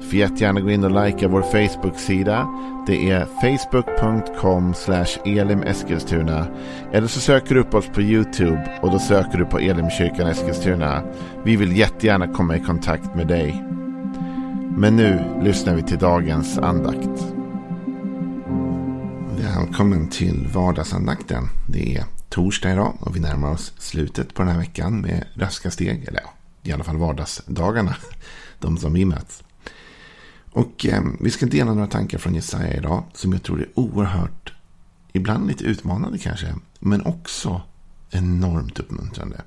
Får jättegärna gå in och likea vår Facebook-sida. Det är facebook.com elimeskilstuna. Eller så söker du upp oss på YouTube och då söker du på Elimkyrkan Eskilstuna. Vi vill jättegärna komma i kontakt med dig. Men nu lyssnar vi till dagens andakt. Välkommen till vardagsandakten. Det är torsdag idag och vi närmar oss slutet på den här veckan med raska steg. Eller ja, i alla fall vardagsdagarna. De som vi möts. Och eh, vi ska dela några tankar från Jesaja idag som jag tror är oerhört, ibland lite utmanande kanske, men också enormt uppmuntrande.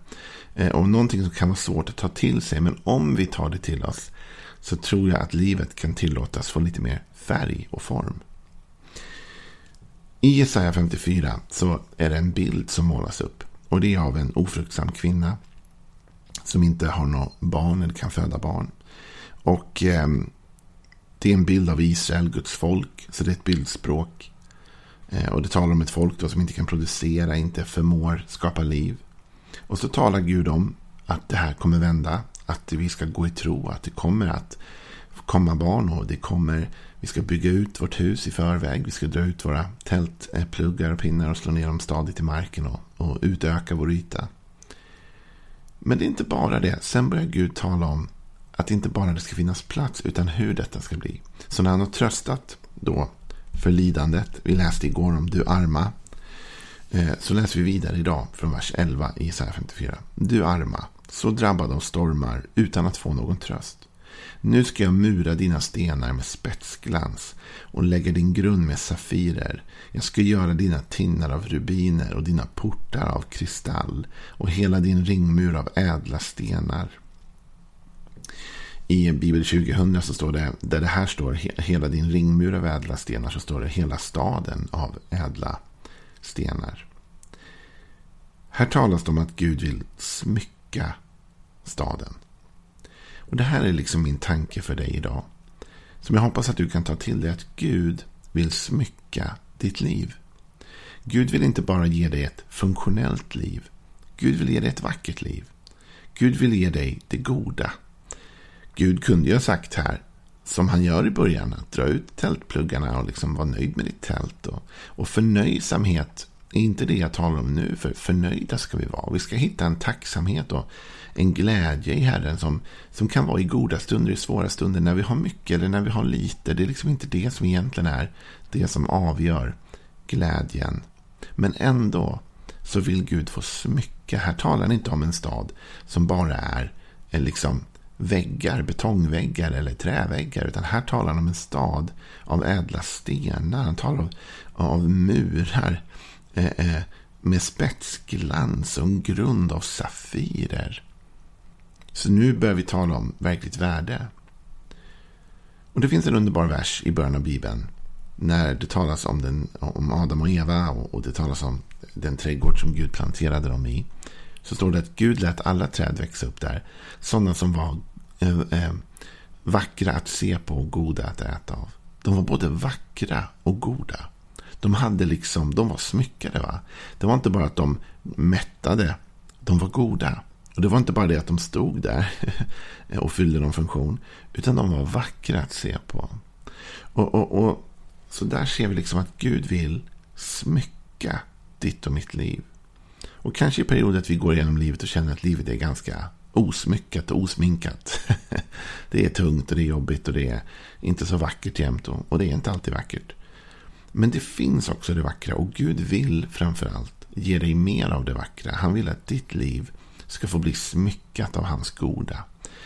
Eh, och någonting som kan vara svårt att ta till sig, men om vi tar det till oss så tror jag att livet kan tillåtas få lite mer färg och form. I Jesaja 54 så är det en bild som målas upp. Och det är av en ofruktsam kvinna. Som inte har något barn eller kan föda barn. Och eh, det är en bild av Israel, Guds folk. Så det är ett bildspråk. Eh, och det talar om ett folk då som inte kan producera, inte förmår skapa liv. Och så talar Gud om att det här kommer vända. Att vi ska gå i tro, att det kommer att komma barn och det kommer, vi ska bygga ut vårt hus i förväg. Vi ska dra ut våra tältpluggar och pinnar och slå ner dem stadigt i marken och, och utöka vår yta. Men det är inte bara det. Sen börjar Gud tala om att inte bara det ska finnas plats utan hur detta ska bli. Så när han har tröstat då för lidandet. Vi läste igår om du arma. Eh, så läser vi vidare idag från vers 11 i Isaiah 54. Du arma, så drabbad av stormar utan att få någon tröst. Nu ska jag mura dina stenar med spetsglans och lägga din grund med safirer. Jag ska göra dina tinnar av rubiner och dina portar av kristall och hela din ringmur av ädla stenar. I Bibel 2000 så står det, där det här står hela din ringmur av ädla stenar, så står det hela staden av ädla stenar. Här talas det om att Gud vill smycka staden. Och Det här är liksom min tanke för dig idag. Som jag hoppas att du kan ta till dig. Att Gud vill smycka ditt liv. Gud vill inte bara ge dig ett funktionellt liv. Gud vill ge dig ett vackert liv. Gud vill ge dig det goda. Gud kunde ju ha sagt här, som han gör i början, att dra ut tältpluggarna och liksom vara nöjd med ditt tält. Och, och förnöjsamhet är inte det jag talar om nu, för förnöjda ska vi vara. Vi ska hitta en tacksamhet och en glädje i Herren som, som kan vara i goda stunder, i svåra stunder, när vi har mycket eller när vi har lite. Det är liksom inte det som egentligen är det som avgör glädjen. Men ändå så vill Gud få smycka. Här talar han inte om en stad som bara är liksom väggar, betongväggar eller träväggar. Utan här talar han om en stad av ädla stenar. Han talar om av murar eh, eh, med spetsglans och en grund av safirer. Så nu börjar vi tala om verkligt värde. Och Det finns en underbar vers i början av Bibeln. När det talas om, den, om Adam och Eva och, och det talas om den trädgård som Gud planterade dem i. Så står det att Gud lät alla träd växa upp där. Sådana som var Eh, eh, vackra att se på och goda att äta av. De var både vackra och goda. De hade liksom, de var smyckade. Va? Det var inte bara att de mättade. De var goda. Och det var inte bara det att de stod där och fyllde någon funktion. Utan de var vackra att se på. Och, och, och, Så där ser vi liksom att Gud vill smycka ditt och mitt liv. Och kanske i perioder att vi går igenom livet och känner att livet är ganska osmyckat och osminkat. det är tungt och det är jobbigt och det är inte så vackert jämt. Och, och det är inte alltid vackert. Men det finns också det vackra och Gud vill framförallt ge dig mer av det vackra. Han vill att ditt liv ska få bli smyckat av hans goda.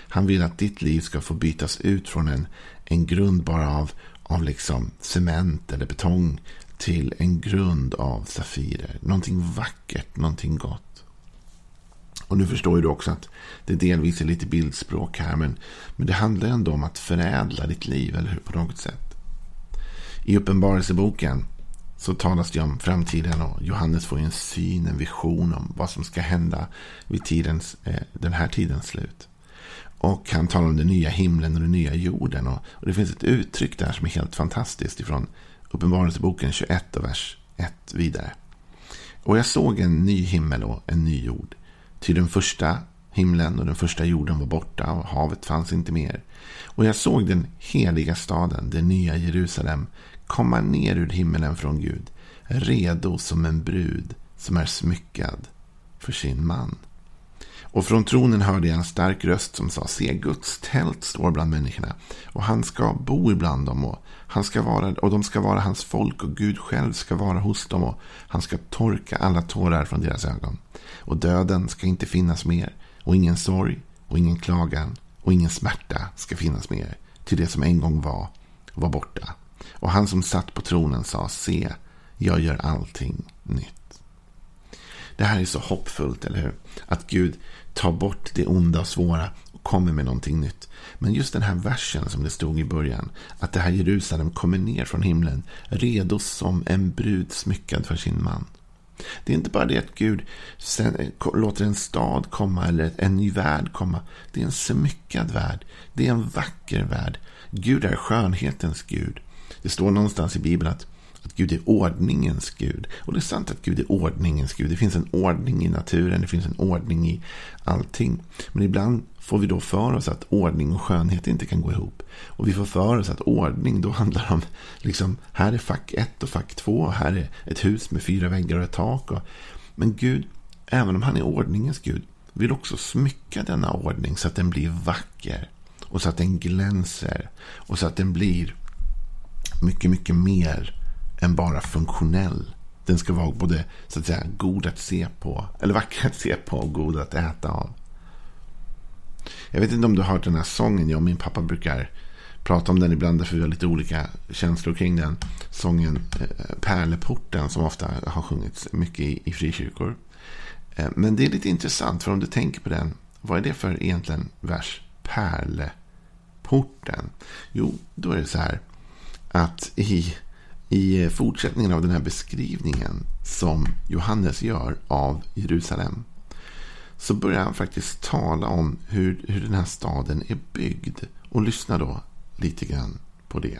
Han vill att ditt liv ska få bytas ut från en, en grund bara av, av liksom cement eller betong till en grund av safirer. Någonting vackert, någonting gott. Och nu förstår du också att det delvis är lite bildspråk här. Men, men det handlar ändå om att förädla ditt liv, eller hur? På något sätt. I Uppenbarelseboken så talas det om framtiden och Johannes får en syn, en vision om vad som ska hända vid tidens, eh, den här tidens slut. Och han talar om den nya himlen och den nya jorden. Och, och det finns ett uttryck där som är helt fantastiskt ifrån Uppenbarelseboken 21 och vers 1 vidare. Och jag såg en ny himmel och en ny jord. Ty den första himlen och den första jorden var borta och havet fanns inte mer. Och jag såg den heliga staden, det nya Jerusalem, komma ner ur himmelen från Gud, redo som en brud som är smyckad för sin man. Och från tronen hörde jag en stark röst som sa, se Guds tält står bland människorna och han ska bo ibland dem och, han ska vara, och de ska vara hans folk och Gud själv ska vara hos dem och han ska torka alla tårar från deras ögon. Och döden ska inte finnas mer och ingen sorg och ingen klagan och ingen smärta ska finnas mer till det som en gång var, var borta. Och han som satt på tronen sa, se, jag gör allting nytt. Det här är så hoppfullt, eller hur? Att Gud tar bort det onda och svåra och kommer med någonting nytt. Men just den här versen som det stod i början, att det här Jerusalem kommer ner från himlen, redo som en brud smyckad för sin man. Det är inte bara det att Gud låter en stad komma eller en ny värld komma. Det är en smyckad värld. Det är en vacker värld. Gud är skönhetens Gud. Det står någonstans i Bibeln att, att Gud är ordningens Gud. Och det är sant att Gud är ordningens Gud. Det finns en ordning i naturen, det finns en ordning i allting. Men ibland får vi då för oss att ordning och skönhet inte kan gå ihop. Och vi får för oss att ordning då handlar om, liksom, här är fack 1 och fack 2. Här är ett hus med fyra väggar och ett tak. Och, men Gud, även om han är ordningens Gud, vill också smycka denna ordning så att den blir vacker. Och så att den glänser. Och så att den blir mycket, mycket mer än bara funktionell. Den ska vara både så att säga god att se på, eller vacker att se på och god att äta av. Jag vet inte om du har hört den här sången. Jag och min pappa brukar prata om den ibland. För vi har lite olika känslor kring den. Sången eh, Pärleporten som ofta har sjungits mycket i, i frikyrkor. Eh, men det är lite intressant. För om du tänker på den. Vad är det för egentligen vers? Pärleporten. Jo, då är det så här. Att i, i eh, fortsättningen av den här beskrivningen. Som Johannes gör av Jerusalem så börjar han faktiskt tala om hur, hur den här staden är byggd. Och lyssna då lite grann på det.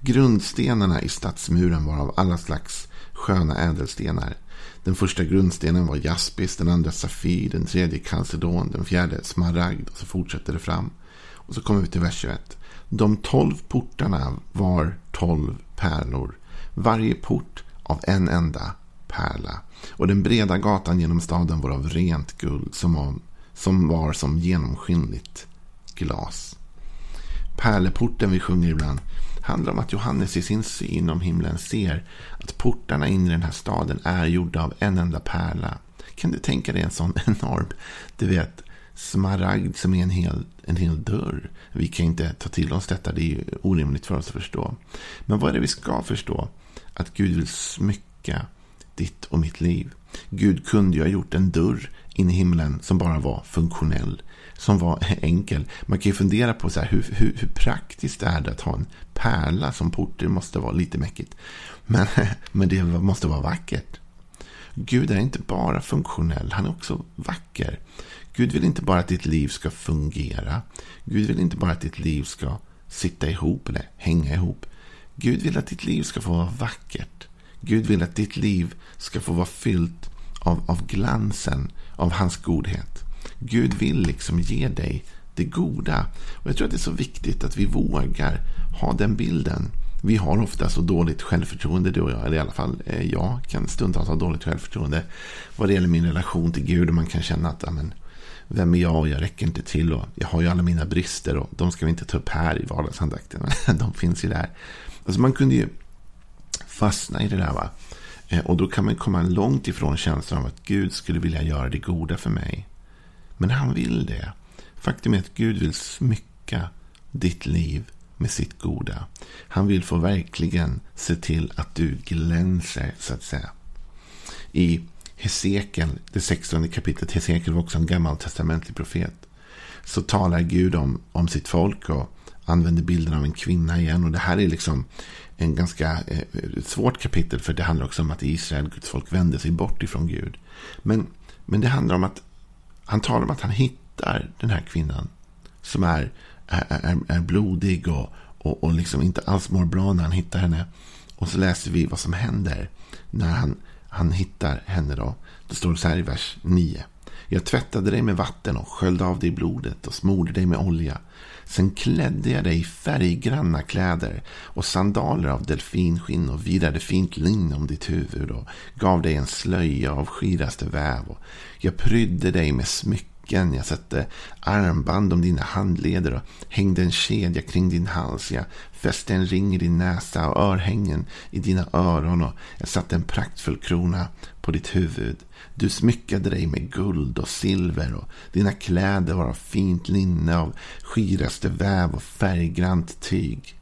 Grundstenarna i stadsmuren var av alla slags sköna ädelstenar. Den första grundstenen var jaspis, den andra safir, den tredje kalcedon, den fjärde smaragd. Och så fortsätter det fram. Och så kommer vi till vers 21. De tolv portarna var tolv pärlor. Varje port av en enda pärla. Och den breda gatan genom staden var av rent guld som var som, var som genomskinligt glas. Pärleporten vi sjunger ibland handlar om att Johannes i sin syn om himlen ser att portarna in i den här staden är gjorda av en enda pärla. Kan du tänka dig en sån enorm, du vet, smaragd som är en hel, en hel dörr. Vi kan inte ta till oss detta, det är orimligt för oss att förstå. Men vad är det vi ska förstå? Att Gud vill smycka ditt och mitt liv. Gud kunde ju ha gjort en dörr in i himlen som bara var funktionell. Som var enkel. Man kan ju fundera på så här, hur, hur, hur praktiskt är det att ha en pärla som port. Det måste vara lite mäckigt. Men, men det måste vara vackert. Gud är inte bara funktionell, han är också vacker. Gud vill inte bara att ditt liv ska fungera. Gud vill inte bara att ditt liv ska sitta ihop eller hänga ihop. Gud vill att ditt liv ska få vara vackert. Gud vill att ditt liv ska få vara fyllt av, av glansen av hans godhet. Gud vill liksom ge dig det goda. Och Jag tror att det är så viktigt att vi vågar ha den bilden. Vi har ofta så dåligt självförtroende, du och jag. Eller i alla fall eh, jag kan stundtals ha dåligt självförtroende vad det gäller min relation till Gud. Och man kan känna att amen, vem är jag och jag räcker inte till. Och jag har ju alla mina brister och de ska vi inte ta upp här i vardagsandakten. de finns ju där. Alltså man kunde ju fastna i det där. Va? Eh, och då kan man komma långt ifrån känslan av att Gud skulle vilja göra det goda för mig. Men han vill det. Faktum är att Gud vill smycka ditt liv med sitt goda. Han vill få verkligen se till att du glänser, så att säga. I Hesekiel, det 16 kapitlet, Hesekiel var också en gammaltestamentlig profet, så talar Gud om, om sitt folk och använder bilden av en kvinna igen. Och det här är liksom en ganska eh, svårt kapitel. För det handlar också om att Israel, Guds folk, vände sig bort ifrån Gud. Men, men det handlar om att han talar om att han hittar den här kvinnan. Som är, är, är blodig och, och, och liksom inte alls mår bra när han hittar henne. Och så läser vi vad som händer när han, han hittar henne. Då. Det står så här i vers 9. Jag tvättade dig med vatten och sköljde av dig blodet och smorde dig med olja. Sen klädde jag dig i färggranna kläder och sandaler av delfinskinn och virade fint linne om ditt huvud och gav dig en slöja av skiraste väv. Och jag prydde dig med smycken, jag satte armband om dina handleder och hängde en kedja kring din hals. Jag fäste en ring i din näsa och örhängen i dina öron och jag satte en praktfull krona på ditt huvud. Du smyckade dig med guld och silver och dina kläder var av fint linne av skiraste väv och färggrant tyg.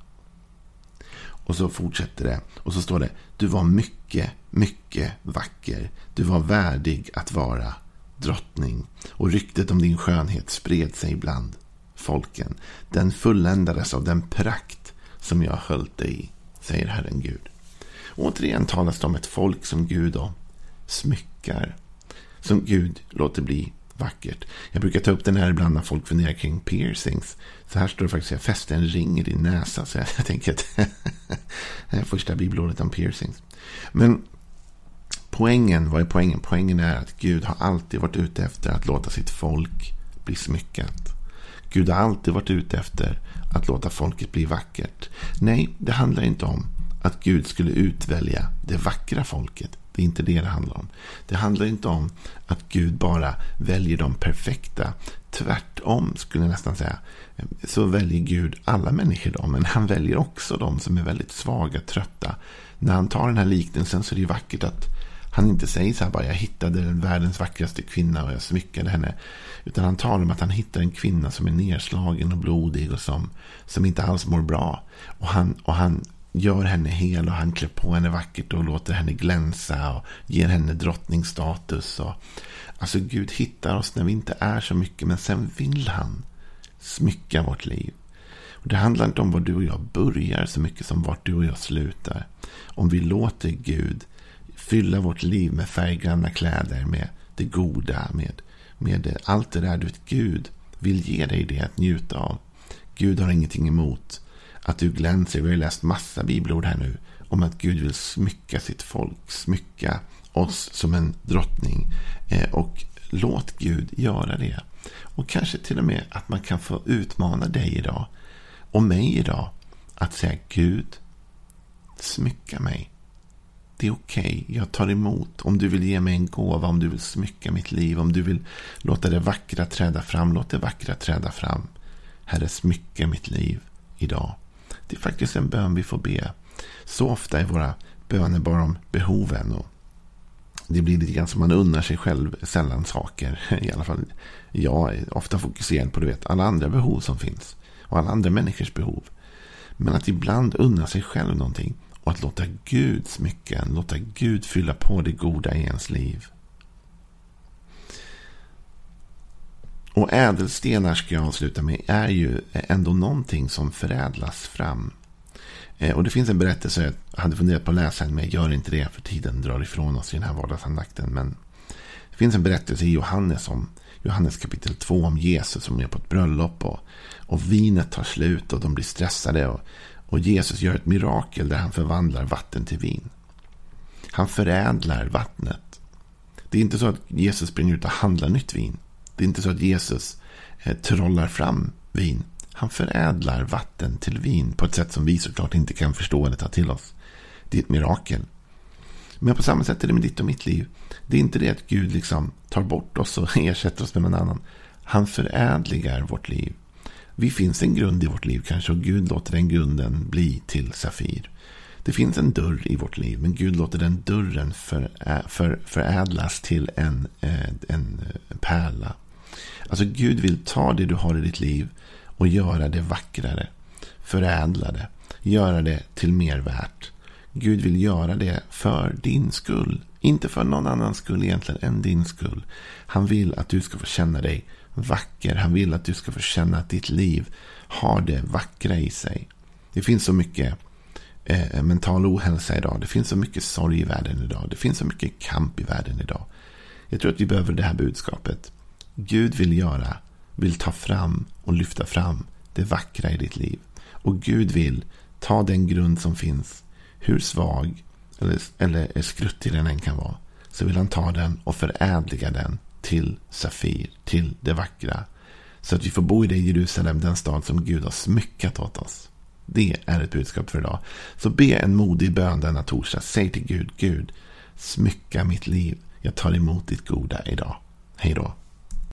Och så fortsätter det. Och så står det. Du var mycket, mycket vacker. Du var värdig att vara drottning. Och ryktet om din skönhet spred sig bland folken. Den fulländades av den prakt som jag höll dig i, säger Herren Gud. återigen talas det om ett folk som Gud då smyckar som Gud låter bli vackert. Jag brukar ta upp den här ibland när folk funderar kring piercings. Så här står det faktiskt, jag fäste en ring i din näsa. Så jag, jag tänker att det är första bibelordet om piercings. Men poängen, vad är poängen? Poängen är att Gud har alltid varit ute efter att låta sitt folk bli smyckat. Gud har alltid varit ute efter att låta folket bli vackert. Nej, det handlar inte om att Gud skulle utvälja det vackra folket. Det är inte det det handlar om. Det handlar inte om att Gud bara väljer de perfekta. Tvärtom skulle jag nästan säga. Så väljer Gud alla människor då. Men han väljer också de som är väldigt svaga, trötta. När han tar den här liknelsen så är det ju vackert att han inte säger så här bara jag hittade världens vackraste kvinna och jag smyckade henne. Utan han talar om att han hittar en kvinna som är nedslagen och blodig och som, som inte alls mår bra. Och han, och han gör henne hel och han klär på henne vackert och låter henne glänsa och ger henne drottningstatus. Och, alltså Gud hittar oss när vi inte är så mycket men sen vill han smycka vårt liv. Och Det handlar inte om var du och jag börjar så mycket som vart du och jag slutar. Om vi låter Gud fylla vårt liv med färggranna kläder, med det goda, med, med allt det där du vet, Gud vill ge dig det att njuta av. Gud har ingenting emot att du glänser. Vi har läst massa bibelord här nu om att Gud vill smycka sitt folk, smycka oss som en drottning. Eh, och låt Gud göra det. Och kanske till och med att man kan få utmana dig idag och mig idag att säga Gud, smycka mig. Det är okej, okay. jag tar emot. Om du vill ge mig en gåva, om du vill smycka mitt liv, om du vill låta det vackra träda fram, låt det vackra träda fram. Herre, smycka mitt liv idag. Det är faktiskt en bön vi får be. Så ofta är våra böner bara om behoven. Och det blir lite grann som man unnar sig själv sällan saker. I alla fall jag är ofta fokuserad på du vet, alla andra behov som finns. Och alla andra människors behov. Men att ibland unna sig själv någonting. Och att låta Gud smycka Låta Gud fylla på det goda i ens liv. Och ädelstenar ska jag avsluta med är ju ändå någonting som förädlas fram. Eh, och det finns en berättelse, jag hade funderat på att läsa den, men jag gör inte det för tiden drar ifrån oss i den här vardagsandakten. Men det finns en berättelse i Johannes om Johannes kapitel 2 om Jesus som är på ett bröllop. Och, och vinet tar slut och de blir stressade. Och, och Jesus gör ett mirakel där han förvandlar vatten till vin. Han förädlar vattnet. Det är inte så att Jesus springer ut och handlar nytt vin. Det är inte så att Jesus eh, trollar fram vin. Han förädlar vatten till vin på ett sätt som vi såklart inte kan förstå eller ta till oss. Det är ett mirakel. Men på samma sätt är det med ditt och mitt liv. Det är inte det att Gud liksom tar bort oss och ersätter oss med någon annan. Han förädligar vårt liv. Vi finns en grund i vårt liv kanske och Gud låter den grunden bli till Safir. Det finns en dörr i vårt liv men Gud låter den dörren för, för, förädlas till en, eh, en eh, pärla. Alltså Gud vill ta det du har i ditt liv och göra det vackrare. Förädla det. Göra det till mer värt. Gud vill göra det för din skull. Inte för någon annans skull egentligen än din skull. Han vill att du ska få känna dig vacker. Han vill att du ska få känna att ditt liv har det vackra i sig. Det finns så mycket eh, mental ohälsa idag. Det finns så mycket sorg i världen idag. Det finns så mycket kamp i världen idag. Jag tror att vi behöver det här budskapet. Gud vill göra, vill ta fram och lyfta fram det vackra i ditt liv. Och Gud vill ta den grund som finns, hur svag eller, eller skruttig den än kan vara. Så vill han ta den och förädliga den till Safir, till det vackra. Så att vi får bo i det Jerusalem, den stad som Gud har smyckat åt oss. Det är ett budskap för idag. Så be en modig bön denna torsdag. Säg till Gud, Gud, smycka mitt liv. Jag tar emot ditt goda idag. Hej då.